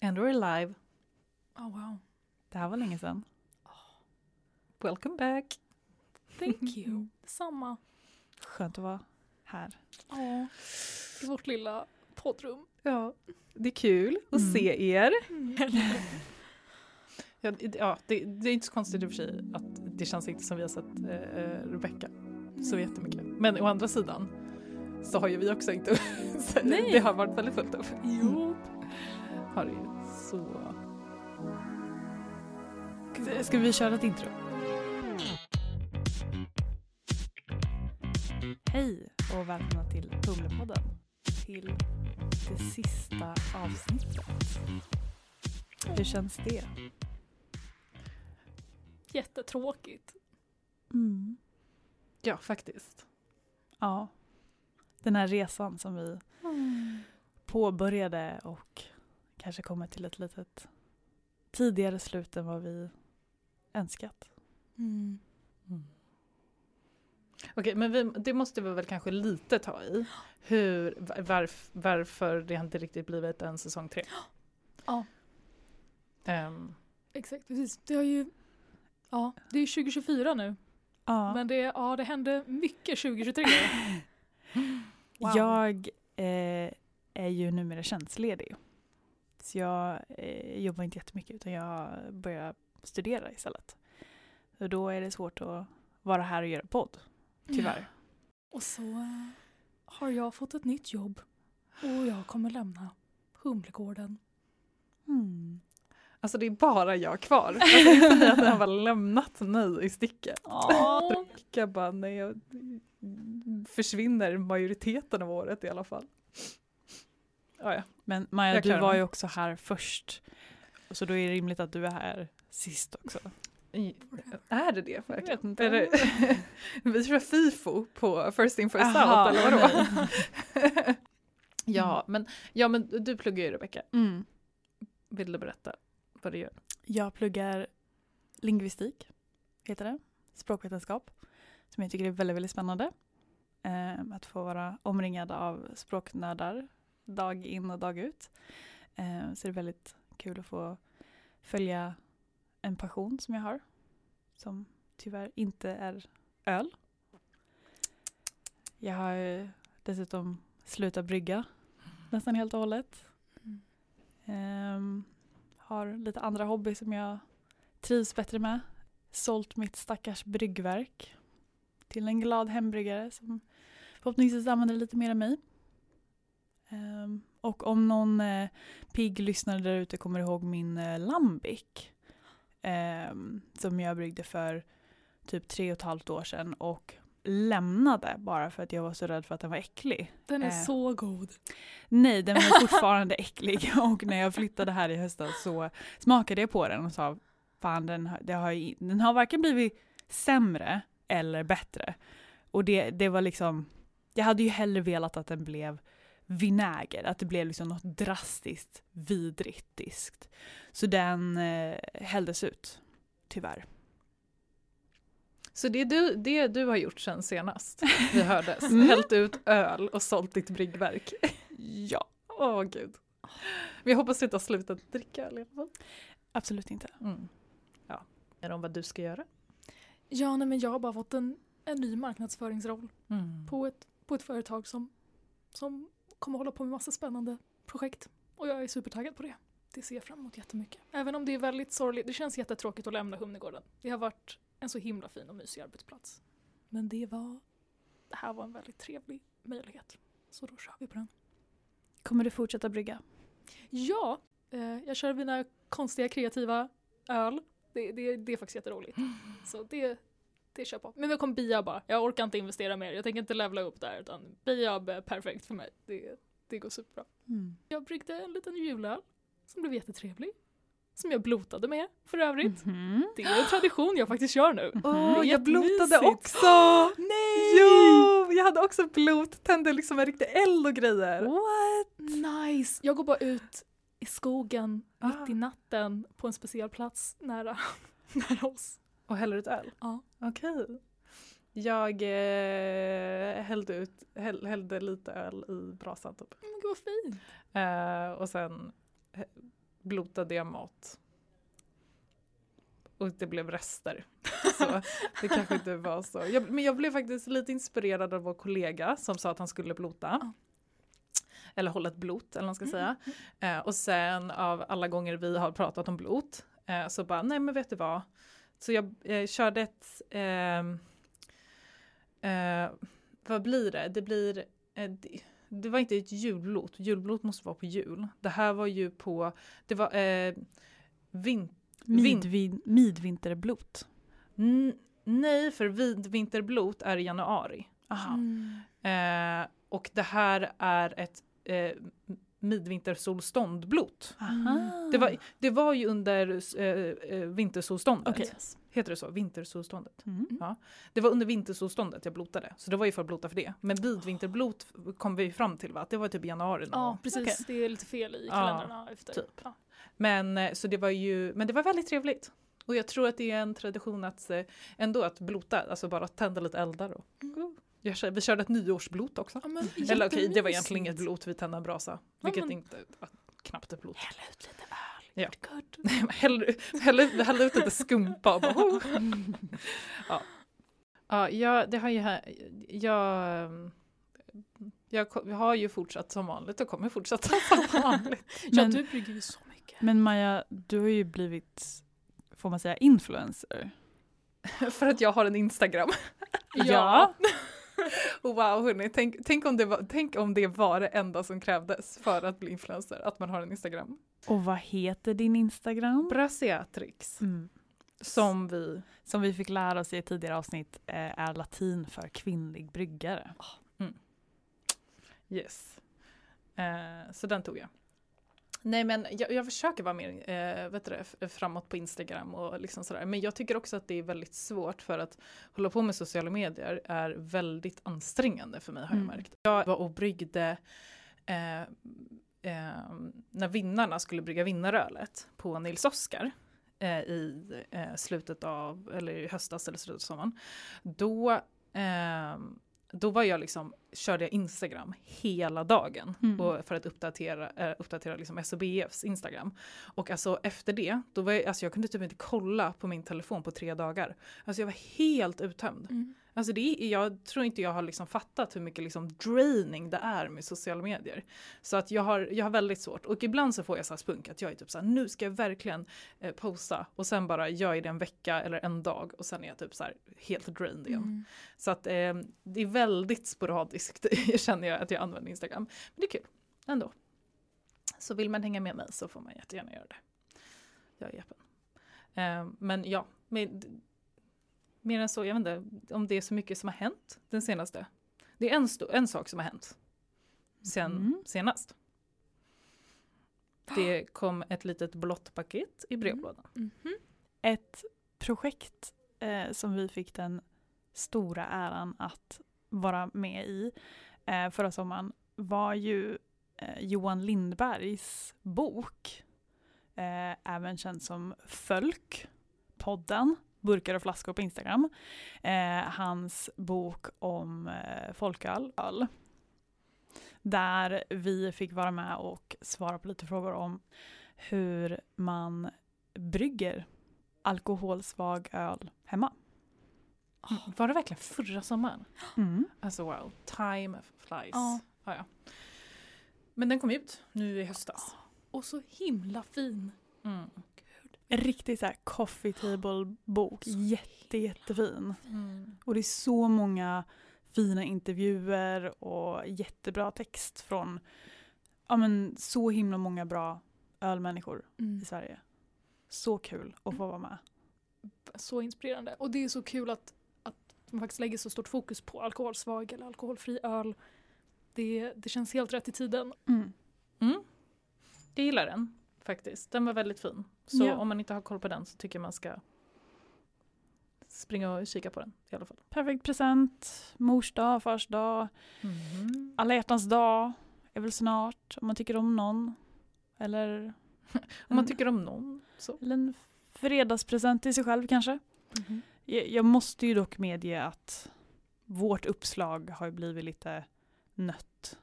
And we're live. Oh wow. Det här var länge sedan. Welcome back. Thank you. Detsamma. Skönt att vara här. Ja. I vårt lilla poddrum. Ja, det är kul att Mm. se er. Ja, det- ja, det, det är inte så konstigt i och för sig att det känns inte som vi har sett eh, Rebecca så jättemycket. Men å andra sidan så har ju vi också inte... Det har varit väldigt fullt upp. Jo. Har det ju. Så... Ska vi köra ett intro? Hej och välkomna till Humlepodden. Till det sista avsnittet. Hur känns det? Jättetråkigt. Ja, faktiskt. Ja. Den här resan som vi påbörjade och kanske kommer till ett litet tidigare slut än vad vi önskat. Mm. Okej, men vi, det måste vi väl kanske lite ta i. Hur, varf, varför det inte riktigt blivit en säsong tre. Ja. Ehm, Exakt, precis. Det har ju... Ja, det är 2024 nu. ja. Men det, ja, det hände mycket 2023. Wow. Jag eh, är ju numera tjänstledig. Så jag eh, jobbar inte jättemycket utan jag börjar studera istället. Och då är det svårt att vara här och göra podd, tyvärr. Och så har jag fått ett nytt jobb. Och jag kommer lämna Humlegården. Mm. Alltså det är bara jag kvar. Alltså, det är som att jag har lämnat mig i sticket. Jag bara, nej, jag försvinner majoriteten av året i alla fall. Ja, ja. Men Maja, Jag du var mig. ju också här först. Så då är det rimligt att du är här sist också. är det det verkligen? vet inte. Är det, vi kör FIFO på First in First Aha. out eller vadå? ja, men, ja, men du pluggar ju Rebecka. Mm. Vill du berätta vad du gör? Jag pluggar lingvistik, heter det. Språkvetenskap. Som jag tycker är väldigt, väldigt spännande. Eh, att få vara omringad av språknördar dag in och dag ut. Eh, så det är väldigt kul att få följa en passion som jag har. Som tyvärr inte är öl. Jag har ju dessutom slutat brygga nästan helt och hållet. Mm. Um, har lite andra hobby som jag trivs bättre med. Sålt mitt stackars bryggverk till en glad hembryggare som förhoppningsvis använder lite mer än mig. Ehm, och om någon eh, pigg lyssnare där ute kommer ihåg min eh, lambic ehm, som jag bryggde för typ tre och ett halvt år sedan och lämnade bara för att jag var så rädd för att den var äcklig. Den är Eh. så god. Nej, den var fortfarande äcklig och när jag flyttade här i höstas så smakade jag på den och sa fan den, har- har, den har varken blivit sämre eller bättre. Och det, det var liksom, jag hade ju hellre velat att den blev vinäger, att det blev liksom något drastiskt vidrigt. Så den eh, hälldes ut, tyvärr. Så det du, det du har gjort sen senast vi hördes, Mm. hällt ut öl och sålt ditt bryggverk. Ja, Åh gud. Men jag hoppas du inte har slutat dricka öl i alla fall. absolut inte. Mm. Ja, är det om vad du ska göra? Ja, nej, men jag har bara fått en, en ny marknadsföringsroll Mm. på ett, på ett företag som, som kommer hålla på med massa spännande projekt. Och jag är supertaggad på det. Det ser jag fram emot jättemycket. Även om det är väldigt sorgligt. Det känns jättetråkigt att lämna Humlegården. Det har varit en så himla fin och mysig arbetsplats. Men det var... Det här var en väldigt trevlig möjlighet. Så då kör vi på den. Kommer du fortsätta brygga? Ja, eh, jag kör mina konstiga kreativa öl. Det, det, det är faktiskt jätteroligt. Så det, det på. Men vi kommer bia bara. Jag orkar inte investera mer. Jag tänker inte levla upp där utan biab är perfekt för mig. Det, det går superbra. Mm. Jag bryggde en liten julöl som blev jättetrevlig. Som jag blotade med för övrigt. Mhm. Det är en tradition jag faktiskt gör nu. Åh, Det är jag blotade också! Nej! Jo, jag hade också blot, tände liksom en riktig eld och grejer. What? Nice! Jag går bara ut i skogen Ah. mitt i natten på en speciell plats nära, nära oss. Och häller ut öl? Ja. Okej. Jag eh, hällde, ut, häll, hällde lite öl i brasan typ. Men gud vad fint. Eh, och sen blotade jag mat. Och det blev rester. Så det kanske inte var så. Jag, men jag blev faktiskt lite inspirerad av vår kollega som sa att han skulle blota. Ja. Eller hålla ett blot eller vad man ska Mm, säga. Eh, och sen av alla gånger vi har pratat om blot eh, så bara, nej men vet du vad. Så jag eh, körde ett, ehm, eh, vad blir det? Det blir, eh, det, det var inte ett julblot, julblot måste vara på jul. Det här var ju på, det var eh, vin, Vin- Midvin, midvinterblot. nej för vid, vinterblot är i januari. Aha. Mm. Och det här är ett eh, midvintersolståndblot. Det var, det var ju under eh, vintersolståndet. Okej. Heter det så? Vintersolståndet. Mm. Det var under vintersolståndet jag blotade. Så det var ju för att blota för det. Men vid vinterblot kom vi fram till va? det var typ i januari Ja, gång. precis. Okej. Det är lite fel i Ja, kalendrarna efter. typ. Ja. Men eh, så det var ju, men det var väldigt trevligt. Och jag tror att det är en tradition att ändå att blota, alltså bara tända lite eldar. Och, Mm. Jag, kör- vi körde ett nyårsblot också. Ja, men Eller okej, det var egentligen inget blot, vi tände en brasa. Vilket men- inte, knappt ett blot. Häll ut lite öl. Ja. Good. häll, häll, häll ut lite skumpa och bara, oh. ja. ja, jag, det har ju här, jag, jag, har ju fortsatt som vanligt och kommer fortsätta som vanligt. Ja, Men- du brygger ju så mycket. Men Maja, du har ju blivit, får man säga, influencer. För att jag har en Instagram. Ja. Och wow, hörni, tänk, tänk, om det var, tänk om det var det enda som krävdes för att bli influencer, att man har en Instagram. Och vad heter din Instagram? Brasiatrix, Mm. som vi Som vi fick lära oss i ett tidigare avsnitt eh, är latin för kvinnlig bryggare. Yes. Eh, så den tog jag. Nej men jag, jag försöker vara mer eh, vet du framåt på Instagram och liksom sådär. Men jag tycker också att det är väldigt svårt för att hålla på med sociala medier är väldigt ansträngande för mig har jag Mm. märkt. Jag var och bryggde eh, eh, när vinnarna skulle brygga vinnarölet på Nils Oskar eh, i eh, slutet av, eller i höstas eller slutet av sommaren. Då ehm, då var jag liksom, körde jag Instagram hela dagen Mm. och för att uppdatera, äh, uppdatera liksom SOBFs Instagram. Och alltså efter det, då var jag, alltså jag kunde typ inte kolla på min telefon på tre dagar. Alltså jag var helt uttömd. Mm. Alltså det jag tror inte jag har liksom fattat hur mycket liksom draining det är med sociala medier. Så att jag har, jag har väldigt svårt. Och ibland så får jag så här spunk att jag är typ så här, nu ska jag verkligen eh, posta. Och sen bara gör jag det en vecka eller en dag och sen är jag typ så här helt drained igen. Mm. Så att eh, det är väldigt sporadiskt känner jag att jag använder Instagram. Men det är kul ändå. Så vill man hänga med mig så får man jättegärna göra det. Jag är öppen. Eh, men ja, med, mer än så, jag vet inte om det är så mycket som har hänt den senaste. Det är en, en sak som har hänt sen Mm. senast. Det kom ett litet blått paket i brevlådan. Mhm. Ett projekt eh, som vi fick den stora äran att vara med i eh, förra sommaren var ju eh, Johan Lindbergs bok, eh, även känd som Fölk, podden, Burkar och flaskor på Instagram. Eh, hans bok om eh, folköl. Öl. Där vi fick vara med och svara på lite frågor om hur man brygger alkoholsvag öl hemma. Var det verkligen förra sommaren? Mm. Alltså wow, time flies. Ja. Ja, ja. Men den kom ut nu i höstas. Och så himla fin. Mm. En riktig så här coffee table bok. Jätte, jättefin. Mm. Och det är så många fina intervjuer och jättebra text från ja, men, så himla många bra ölmänniskor Mm. i Sverige. Så kul att få vara med. Så inspirerande. Och det är så kul att man faktiskt lägger så stort fokus på alkoholsvag eller alkoholfri öl. Det, det känns helt rätt i tiden. Mm. Mm. Jag gillar den faktiskt. Den var väldigt fin. Så Ja. om man inte har koll på den så tycker jag man ska springa och kika på den i alla fall. Perfekt present, mors dag, fars dag, alla hjärtans dag är väl snart om man tycker om någon. Eller, Om man tycker om någon så. eller en fredagspresent till sig själv kanske. Mhm. Jag, måste ju dock medge att vårt uppslag har blivit lite nött.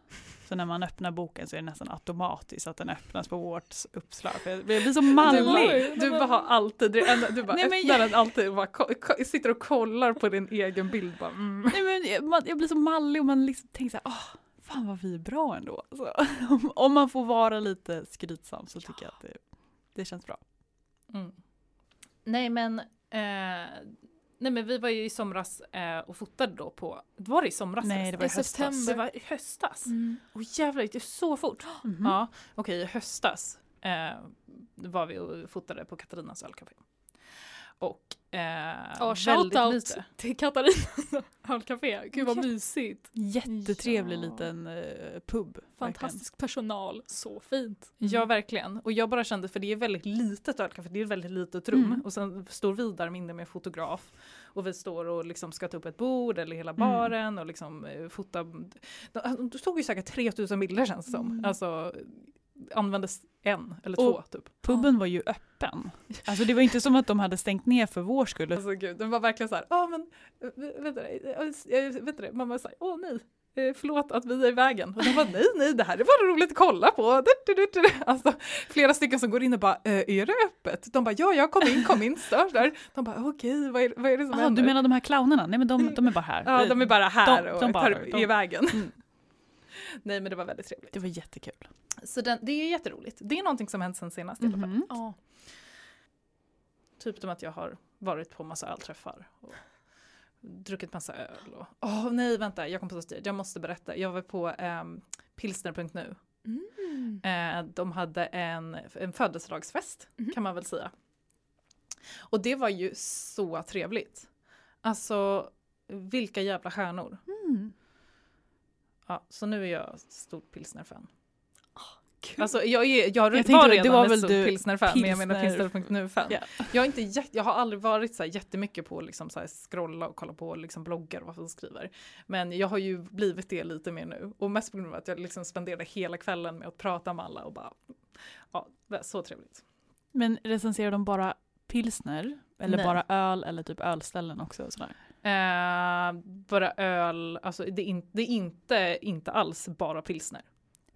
Så när man öppnar boken så är det nästan automatiskt att den öppnas på vårt uppslag. Jag blir så Du, mallig. du bara har alltid, enda, du bara Nej, öppnar jag- den alltid och bara sitter och kollar på din egen bild. Bara, mm. Nej, men jag, jag blir så mallig och man liksom tänker så här, åh, fan vad vi är bra ändå. Så, om, om man får vara lite skrytsam så tycker jag att det, det känns bra. Mm. Nej men, eh, nej men vi var ju i somras eh, och fotade då på, var det i somras? Nej, det var i I september. höstas. Det var i höstas? Mm. Åh jävlar, det gick så fort. Mhm. Ja, okej i höstas eh, var vi och fotade på Katarinas ölcafé. Och eh, Ja, väldigt till Katarinas ölcafé. Gud vad Jätte- mysigt. Jättetrevlig Ja. liten eh, pub. verkligen. Fantastisk personal, så fint. Ja verkligen. Och jag bara kände, för det är väldigt litet ölcafé, det är ett väldigt litet rum. Mm. Och sen står vi där inne med fotograf. Och vi står och liksom ska ta upp ett bord eller hela Mm. baren och liksom fota. De, de tog ju säkert 3000 bilder känns det som. Mm. Alltså användes en eller Och- två typ. Puben var ju öppen. Alltså det var inte som att de hade stängt ner för vår skull. Alltså gud, den var verkligen så här, ja men, du det, äh, vet du det, mamma sa, åh nej, eh, förlåt att vi är i vägen. Och de bara, nej nej, det här är bara roligt att kolla på. Alltså flera stycken som går in och bara, "Eh, är det öppet? De bara, ja ja kom in, kom in, stör där. De bara, okej, vad, är, vad är det som Aha, händer? du menar de här clownerna? Nej men de, de är bara här. Ja, de är bara här De- och de bara- tar, de- i vägen. Mm. Nej men det var väldigt trevligt. Det var jättekul. Så den, det är jätteroligt. Det är någonting som hänt sen senast i alla fall. Ja. Typ som att jag har varit på massa ölträffar. Och druckit massa öl. Och, åh nej vänta, jag kom på styr. Jag måste berätta. Jag var på um, pilsner.nu. Mm. Eh, de hade en, en födelsedagsfest Mhm. kan man väl säga. Och det var ju så trevligt. Alltså vilka jävla stjärnor. Mm. Ja, så nu är jag stort pilsnerfan. Kul. Alltså jag, är, jag, tänkte var väl, det redan var ett väl stort du- pilsnerfan men jag menar pilsner- pilsner.nu-fan. Ja. Jag, är inte jag har aldrig varit så här jättemycket på liksom så här scrolla och kolla på liksom bloggar och vad som skriver. Men jag har ju blivit det lite mer nu. Och mest på grund av att jag liksom spenderade hela kvällen med att prata med alla och bara, ja, så trevligt. Men recenserar de bara pilsner? Eller Nej. bara öl eller typ ölställen också? och Sådär? Eh, bara öl, alltså det är, in, det är inte, inte alls bara pilsner.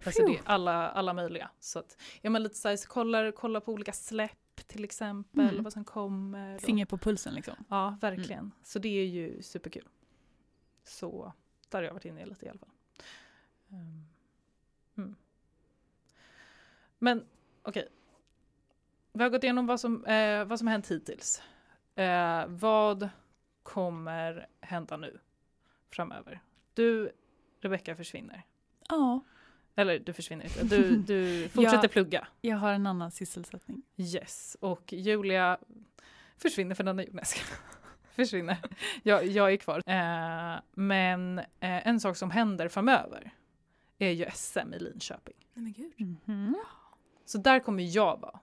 Alltså det är alla, alla möjliga. Så att, ja men lite såhär, så kollar, kollar på olika släpp till exempel, Mm. vad som kommer. och- Finger på pulsen liksom. Ja, verkligen. Så det är ju superkul. Så där har jag varit inne i lite i alla fall. Ehm, mm. Men okej. Vi har gått igenom vad som, eh, vad som hänt hittills. Eh, vad kommer hända nu framöver? Du, Rebecka, försvinner. Ja. Eller du försvinner inte, du, du fortsätter Ja. plugga. Jag har en annan sysselsättning. Yes, och Julia försvinner för denna jord. försvinner. Jag, jag är kvar. Eh, men eh, en sak som händer framöver är ju SM i Linköping. Nej men gud. Mhm. Så där kommer jag vara.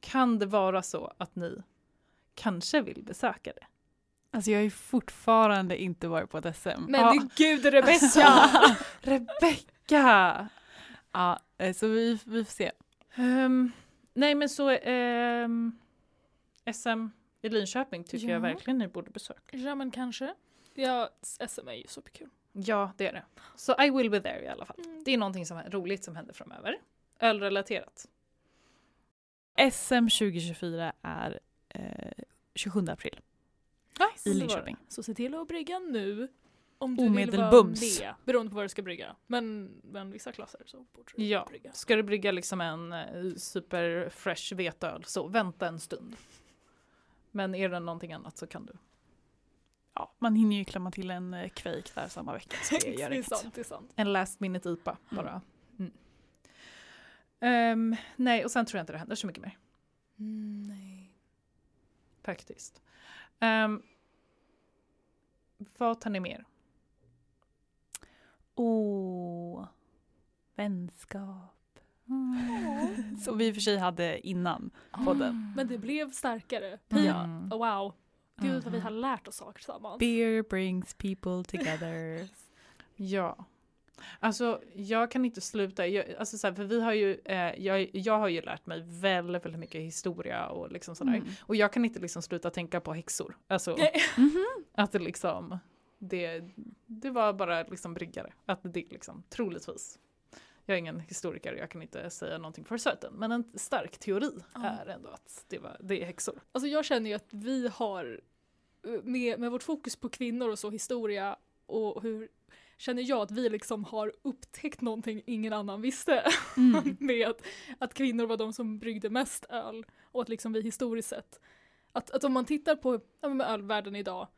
Kan det vara så att ni kanske vill besöka det? Alltså jag har ju fortfarande inte varit på ett SM. Men Ja. det gud Rebecka! Rebecka! Ja, eh, så vi, vi får se. Ehm, nej men så ehm, SM i Linköping tycker Ja. jag verkligen ni borde besöka. ja men kanske. Ja, SM är ju superkul. Ja, det är det. Så I will be there i alla fall. Mm. Det är någonting som är roligt som händer framöver. Ölrelaterat. SM 2024 är eh, 27 april Nice. i Linköping. Så se till att brygga nu. Om du vill Omedelbums. vara med. Beroende på vad du ska brygga. Men, men vissa klasser så borde du Ja, brygga. ska du brygga liksom en eh, super fresh veteöl så vänta en stund. Men är det någonting annat så kan du. Ja, man hinner ju klämma till en eh, kvejk där samma vecka. Så det gör det sant, det. En last minute IPA Mm. bara. Mm. Ehm, nej, och sen tror jag inte det händer så mycket mer Mm, nej. faktiskt. Um, vad tar ni mer? Åh, vänskap. Mm. Som vi i och för sig hade innan podden. Men det blev starkare. Ja. Mm. Oh, wow. Gud vad vi Mhm. har lärt oss saker tillsammans. Beer brings people together. Ja. Alltså jag kan inte sluta, jag, alltså så här, för vi har ju, eh, jag, jag har ju lärt mig väldigt, väldigt mycket historia och liksom sådär. Mm. Och jag kan inte liksom sluta tänka på häxor. Alltså Nej. Mhm. att det liksom, det, det var bara liksom bryggare. Att det liksom, troligtvis. Jag är ingen historiker, jag kan inte säga någonting för certain. Men en stark teori Ja. är ändå att det, var, det är häxor. Alltså jag känner ju att vi har, eh, med, med vårt fokus på kvinnor och så historia och hur känner jag att vi liksom har upptäckt någonting ingen annan visste. Mm. med att, att kvinnor var de som bryggde mest öl och att liksom vi historiskt sett att, att om man tittar på ja, ölvärlden idag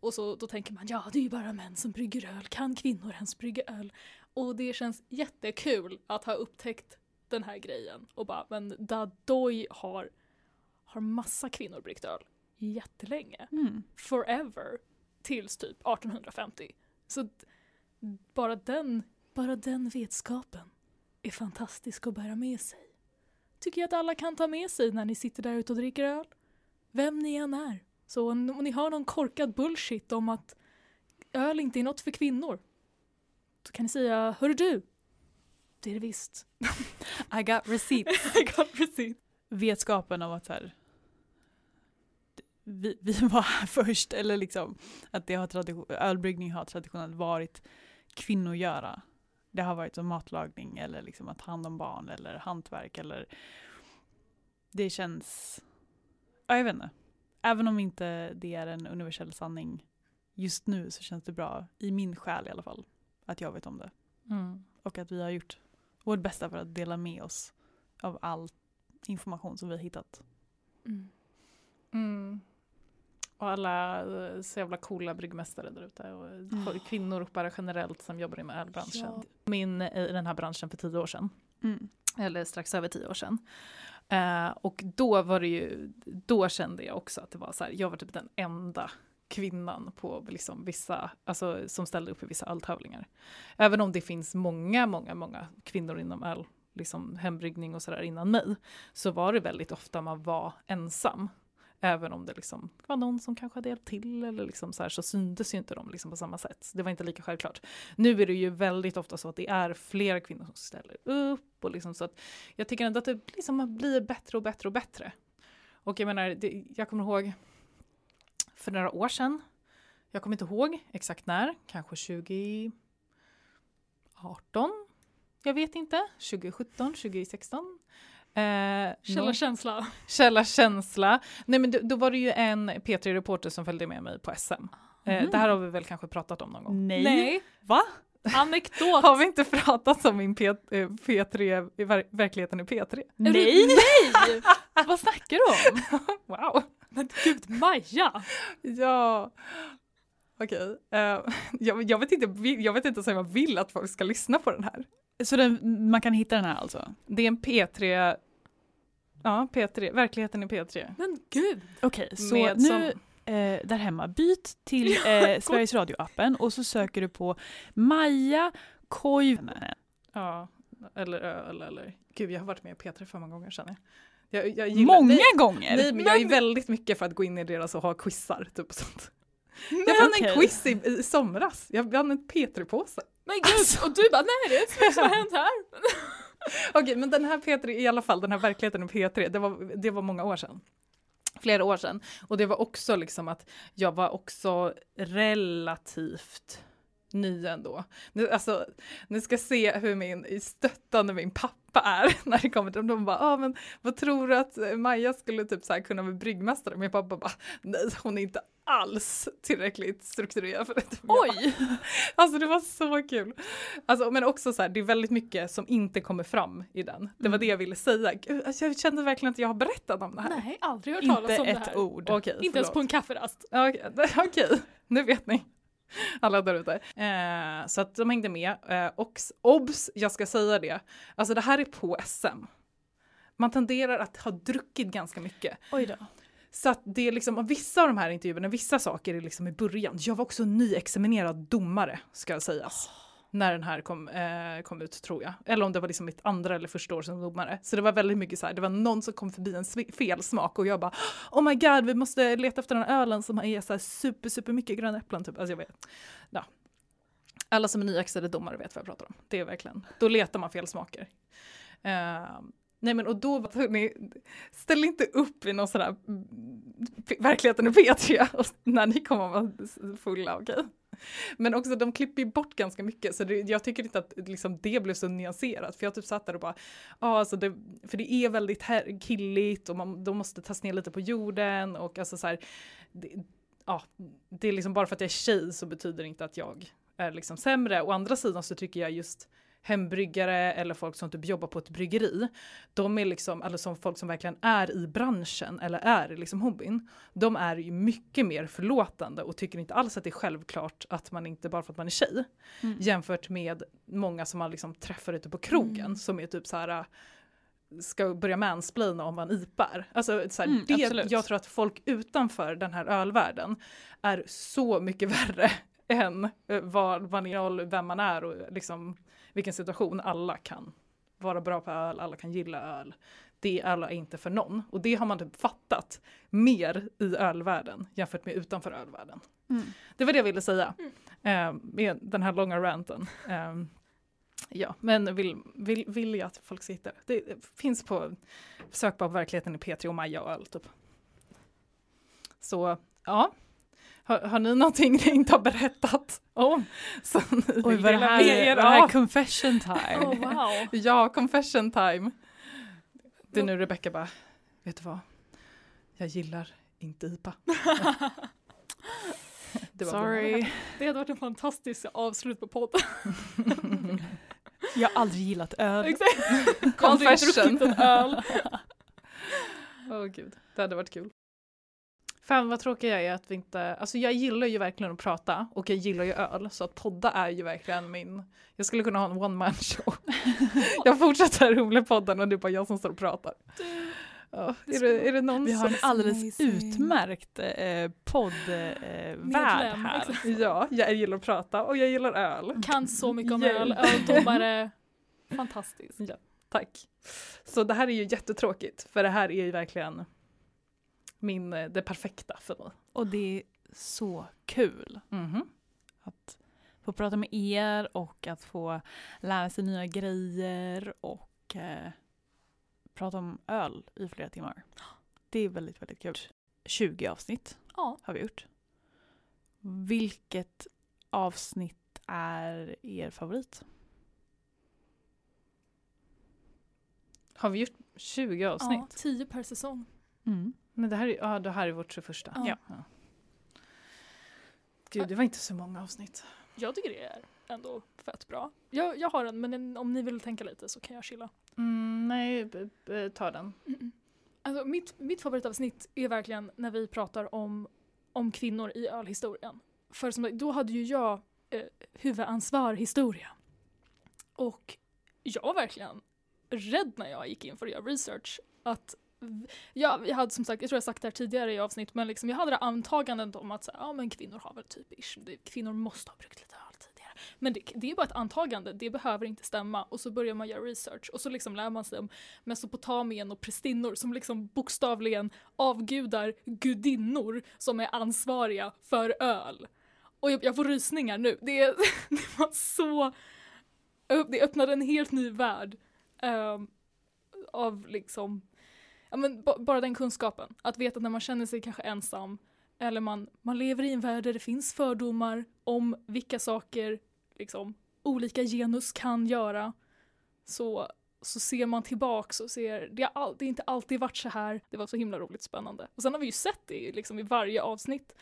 och så då tänker man ja det är ju bara män som brygger öl, kan kvinnor ens brygga öl? Och det känns jättekul att ha upptäckt den här grejen och bara men Dadoy har, har massa kvinnor bryggt öl jättelänge, Mm. forever, tills typ 1850. Så bara den, bara den vetskapen är fantastisk att bära med sig. Tycker jag att alla kan ta med sig när ni sitter där ute och dricker öl. Vem ni än är. Så om ni har någon korkad bullshit om att öl inte är något för kvinnor. Då kan ni säga, hörru du. Det är det visst. I got receipts. I got receipt. Vetskapen om att så här, vi, vi var här först, eller liksom att det har tradition, ölbryggning har traditionellt varit kvinnogöra. Det har varit som matlagning eller liksom att ta hand om barn eller hantverk eller det känns, ja, jag vet inte. Även om inte det är en universell sanning just nu så känns det bra, i min själ i alla fall, att jag vet om det. Och att vi har gjort vårt bästa för att dela med oss av all information som vi har hittat. Mm. Mm. Och alla eh, så jävla coola bryggmästare där ute och Mm. kvinnor bara generellt som jobbar med ölbranschen. Ja. Min i den här branschen för tio år sedan. Mm. eller strax över tio år sedan. Eh, och då var det ju, då kände jag också att det var så här, jag var typ den enda kvinnan på liksom vissa, alltså som ställde upp i vissa öltävlingar. Även om det finns många, många, många kvinnor inom öl, liksom hembryggning och sådär innan mig, så var det väldigt ofta man var ensam. Även om det liksom var någon som kanske hade hjälpt till eller liksom så här, så syntes ju inte de liksom på samma sätt. Det var inte lika självklart. Nu är det ju väldigt ofta så att det är fler kvinnor som ställer upp och liksom så att jag tycker ändå att det liksom blir bättre och bättre och bättre. Och jag menar, det, jag kommer ihåg för några år sedan, jag kommer inte ihåg exakt när, kanske 2018, jag vet inte, 2017, 2016. Eh, Källa nå- känsla. Källa känsla. Nej men då, då var det ju en P3-reporter som följde med mig på SM. Eh, Mhm. Det här har vi väl kanske pratat om någon gång. Nej. Va? Anekdot. Har vi inte pratat om min P, eh, P3, i ver, verkligheten i P3? Är du- Nej! Nej! Vad snackar du om? Wow! Men gud, Maja! Ja. Okej. Eh, jag, jag, vet inte, jag vet inte ens om jag vill att folk ska lyssna på den här. Så den, man kan hitta den här alltså? Det är en P3, ja P3, verkligheten i P3. Men gud! Okej, så Med nu som- eh, där hemma, byt till eh, Sveriges Radio-appen och så söker du på Maja Koivunen. Ja, eller öl eller, gud jag har varit med i P3 för många gånger känner jag. jag, jag gillar, Många nej, gånger! Nej men jag är väldigt mycket för att gå in i deras och ha quizar typ och sånt. Jag vann okej. en quiz i, i somras, jag vann en P3-påse. Men gud! Och du bara nej det är inte så mycket som har hänt här. Okej, men den här P3 i alla fall, den här verkligheten i P3, det var, det var många år sedan. Flera år sedan. Och det var också liksom att jag var också relativt ny ändå. Nu, alltså, ni ska se hur min, stöttande min pappa är när det kommer till dem. De bara, ah, men vad tror du att eh, Maja skulle typ så här kunna bli bryggmästare? Min pappa bara, nej hon är inte alls tillräckligt strukturerad för det. Oj! Alltså det var så kul. Alltså, men också så här, det är väldigt mycket som inte kommer fram i den. Det var Mm. det jag ville säga. Gud, alltså, jag kände verkligen att jag har berättat om det här. Nej, aldrig hört Inte talas om det ett här. ord. Okej, Inte ens förlåt. på en kafferast. Okej, okej. nu vet ni. Alla där ute. Eh, så att de hängde med. Eh, och obs, jag ska säga det. Alltså det här är på SM. Man tenderar att ha druckit ganska mycket. Oj då. Så att det är liksom, vissa av de här intervjuerna, vissa saker är liksom i början. Jag var också nyexaminerad domare, ska sägas. När den här kom, eh, kom ut tror jag. Eller om det var liksom mitt andra eller första år som domare. Så det var väldigt mycket så här, det var någon som kom förbi en fel felsmak och jag bara Oh my god, vi måste leta efter den här ölen som är så här super, super mycket gröna äpplen typ. Alltså jag vet. Ja. Alla som är nyaxade domare vet vad jag pratar om. Det är verkligen, då letar man fel smaker. Eh, nej men och då, hörni, ställ inte upp i någon sån här mm, verkligheten i P3 när ni kommer att vara fulla, okej? Men också de klipper ju bort ganska mycket så det, jag tycker inte att liksom, det blev så nyanserat. För jag typ satt där och bara, ja alltså det, för det är väldigt här, killigt och man, de måste tas ner lite på jorden och alltså så här, det, ja, det är liksom bara för att jag är tjej så betyder det inte att jag är liksom sämre. Å andra sidan så tycker jag just hembryggare eller folk som typ jobbar på ett bryggeri, de är liksom, eller som folk som verkligen är i branschen eller är liksom hobbyn, de är ju mycket mer förlåtande och tycker inte alls att det är självklart att man inte bara för att man är tjej, Mm. jämfört med många som man liksom träffar ute på krogen Mm. som är typ så här ska börja mansplaina om man ipar. Alltså, så här, Mm, det, absolut. jag tror att folk utanför den här ölvärlden är så mycket värre än eh, vad man är, vem man är och liksom vilken situation alla kan vara bra på öl, alla kan gilla öl. Det är alla inte för någon. Och det har man typ fattat mer i ölvärlden jämfört med utanför ölvärlden. Mm. Det var det jag ville säga eh, med den här långa ranten. Eh, ja, men vill, vill, vill jag att folk sitter. Det, finns på sökbar på verkligheten i P3 och Maja och öl typ. Så ja, har, har ni någonting ni inte har berättat om? Så ni Oj, vad det här, med er vad det här confession time. Oh, wow. Ja, confession time. Det är nu Rebecca bara, vet du vad? Jag gillar inte IPA. Det var Sorry. Det hade varit en fantastisk avslut på podden. Jag har aldrig gillat öl. Exakt. Aldrig Confession. druckit en öl. Åh gud, det hade varit kul. Fan vad tråkig jag är att vi inte, alltså jag gillar ju verkligen att prata och jag gillar ju öl så att podda är ju verkligen min, jag skulle kunna ha en one man show. jag fortsätter Humlepodden och det är bara jag som står och pratar. Ja, är, det, är det någon Vi har en alldeles Amazing. utmärkt eh, poddvärd eh, här. Ja, jag gillar att prata och jag gillar öl. Kan så mycket om öl. Öldomare. Fantastiskt. Tack. Så det här är ju jättetråkigt för det här är ju verkligen min, eh, det perfekta för mig. Och det är så kul Mhm. att få prata med er och att få lära sig nya grejer och eh, prata om öl i flera timmar. Det är väldigt, väldigt kul. 20 avsnitt Ja. har vi gjort. Vilket avsnitt är er favorit? Har vi gjort 20 avsnitt? ja. Tio per säsong. Mm. Men det här, är, ja, det här är vårt 21. Ja. Gud, det var inte så många avsnitt. Jag tycker det är ändå fett bra. Jag, jag har en, men en, om ni vill tänka lite så kan jag chilla. Mm, nej, ta den. Mm-mm. Alltså, mitt, mitt favoritavsnitt är verkligen när vi pratar om, om kvinnor i ölhistorien. För som, då hade ju jag eh, huvudansvar historia. Och jag var verkligen rädd när jag gick in för att göra research. Att jag, jag hade som sagt, jag tror jag sagt det här tidigare i avsnitt, men liksom jag hade det antagandet om att så ja, men kvinnor har väl typ ish, kvinnor måste ha brukt lite öl tidigare. Men det, det är bara ett antagande, det behöver inte stämma. Och så börjar man göra research och så liksom lär man sig om Mesopotamien och prästinnor som liksom bokstavligen avgudar gudinnor som är ansvariga för öl. Och jag, jag får rysningar nu. Det, det var så... Det öppnade en helt ny värld Um, av liksom... Ja, men bara den kunskapen. Att veta när man känner sig kanske ensam eller man, man lever i en värld där det finns fördomar om vilka saker liksom, olika genus kan göra. Så, så ser man tillbaks och ser, det har all, det inte alltid varit så här. Det var så himla roligt spännande. Och sen har vi ju sett det liksom, i varje avsnitt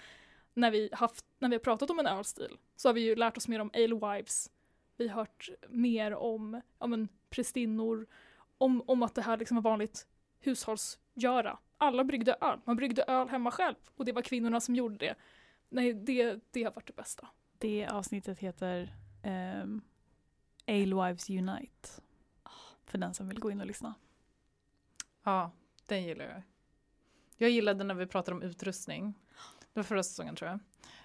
när vi, haft, när vi har pratat om en ölstil. Så har vi ju lärt oss mer om alewives. Vi har hört mer om ja, men, prästinnor, om, om att det här liksom var vanligt hushållsgöra. Alla bryggde öl. Man bryggde öl hemma själv och det var kvinnorna som gjorde det. Nej, det, det har varit det bästa. Det avsnittet heter um, Alewives Unite. För den som vill gå in och lyssna. Ja, den gillar jag. Jag gillade när vi pratade om utrustning. Det var förra säsongen tror jag.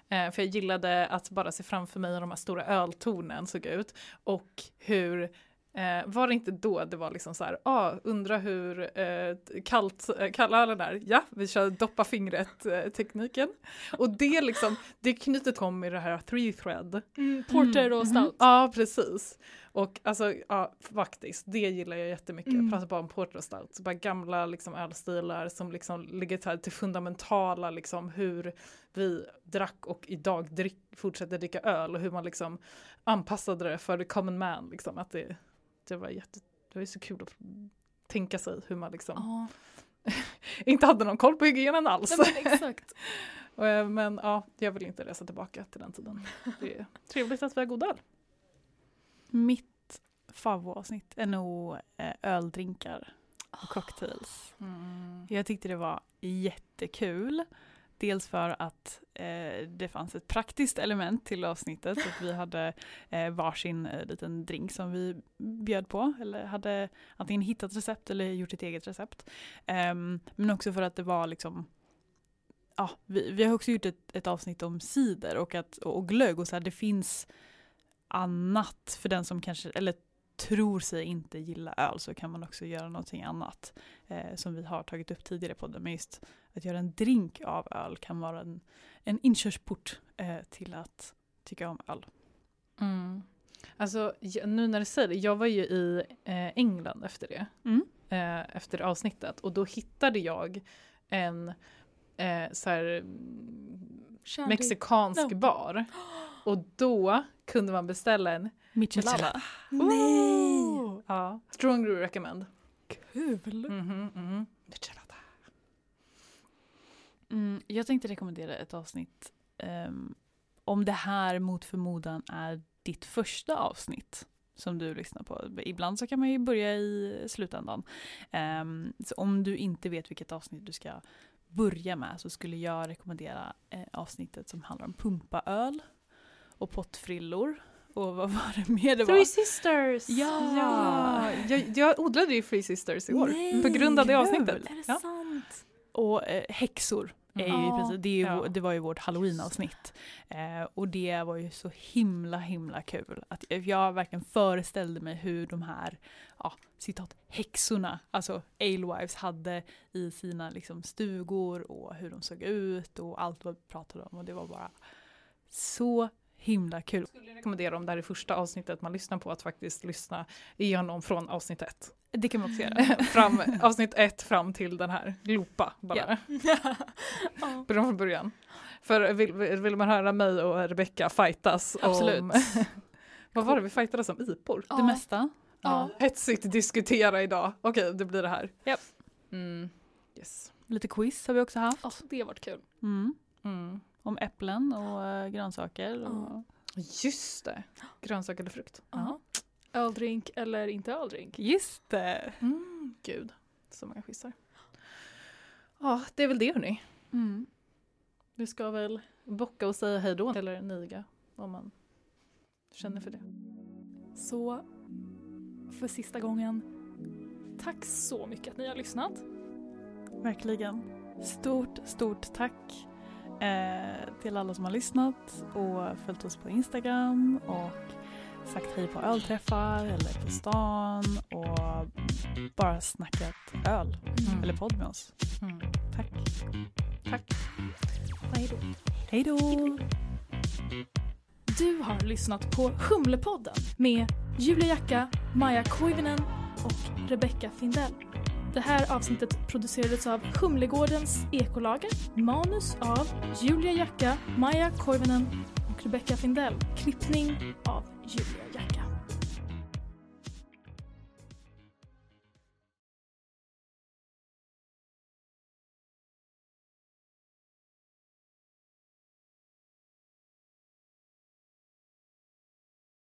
Eh, för jag gillade att bara se framför mig hur de här stora öltornen såg ut. Och hur Eh, var det inte då det var liksom så här, ah, undra hur eh, kallt eh, kallölen är? Ja, vi kör doppa fingret eh, tekniken. Och det liksom, det knytet kom i det här three thread. Mm, porter och Mm, stout. Ja, precis. Och alltså, ja, faktiskt, det gillar jag jättemycket. Mm. Jag pratar bara om porter och stout. Bara gamla liksom, ölstilar som liksom ligger till, till fundamentala, liksom hur vi drack och idag drick, fortsätter dricka öl och hur man liksom anpassade det för the common man. Liksom, att det, det var jätte, det var ju så kul att tänka sig hur man liksom Ja, inte hade någon koll på hygienen alls. nej, men exakt. Eh, Men ja, jag vill inte resa tillbaka till den tiden. Det är trevligt att vi har god öl. Mitt favoritavsnitt är nog eh, öldrinkar och cocktails. Jag tyckte det var jättekul. Dels för att eh, det fanns ett praktiskt element till avsnittet. Att vi hade eh, varsin eh, liten drink som vi bjöd på. Eller hade antingen hittat recept eller gjort ett eget recept. Ehm, men också för att det var liksom Ja, vi, vi har också gjort ett, ett avsnitt om cider och, att, och, och glögg och så här, det finns annat för den som kanske, eller tror sig inte gilla öl så kan man också göra någonting annat eh, som vi har tagit upp tidigare på podden. Men just att göra en drink av öl kan vara en, en inkörsport eh, till att tycka om öl. Mm. Alltså nu när du säger det, jag var ju i eh, England efter det. Mm. Eh, efter avsnittet och då hittade jag en eh, så här, mm, mexikansk No. bar. Och då kunde man beställa en Michelada. Nej! ja, strongly recommend. Kul! Mhm, mhm. Michelada. Mm, jag tänkte rekommendera ett avsnitt ehm, om det här mot förmodan är ditt första avsnitt som du lyssnar på. Ibland så kan man ju börja i slutändan. Ehm, så om du inte vet vilket avsnitt du ska börja med så skulle jag rekommendera eh, avsnittet som handlar om pumpaöl och pottfrillor. Och vad var det mer det var? Three Sisters! Ja! ja. Jag, jag odlade ju Three Sisters i år på grund av det avsnittet. Är det Ja. sant? Och eh, häxor är ju princip, det, är ju, Ja. det var ju vårt halloween-avsnitt. Eh, och det var ju så himla himla kul. Att jag verkligen föreställde mig hur de här, ja, citat, häxorna, alltså alewives hade i sina liksom, stugor och hur de såg ut och allt vad vi pratade om. Och det var bara så himla kul. skulle rekommendera om det här är första avsnittet man lyssnar på att faktiskt lyssna igenom från avsnitt ett. Det kan man också göra. fram, avsnitt ett fram till den här, loopa bara. Ja. Börja från början. För vill, vill man höra mig och Rebecca fightas Absolut. om, vad var det vi fightades om, IPOR? Ja. Det mesta. Ja. Hetsigt diskutera idag, okej det blir det här. Japp. Mm. Yes. Lite quiz har vi också haft. Ja, det har varit kul. Mm. Mm. Om äpplen och eh, grönsaker. Och. Just det, grönsaker eller frukt. Ja. Öldrink eller inte öldrink? Just det! Mm. Gud, så många quizar. Ja, det är väl det hörni. Mm. Vi ska väl bocka och säga hej då, eller niga om man känner för det. Så för sista gången, tack så mycket att ni har lyssnat. Verkligen. Stort, stort tack eh, till alla som har lyssnat och följt oss på Instagram och sagt hej på ölträffar eller på stan och bara snackat öl Mm. eller podd med oss. Mm. Tack. Tack. Hej då. Hej då! Du har lyssnat på Humlepodden med Julia Jacka, Maja Koivinen och Rebecca Findell. Det här avsnittet producerades av Humlegårdens ekolager, manus av Julia Jacka, Maja Koivinen och Rebecca Findell. Klippning av Julia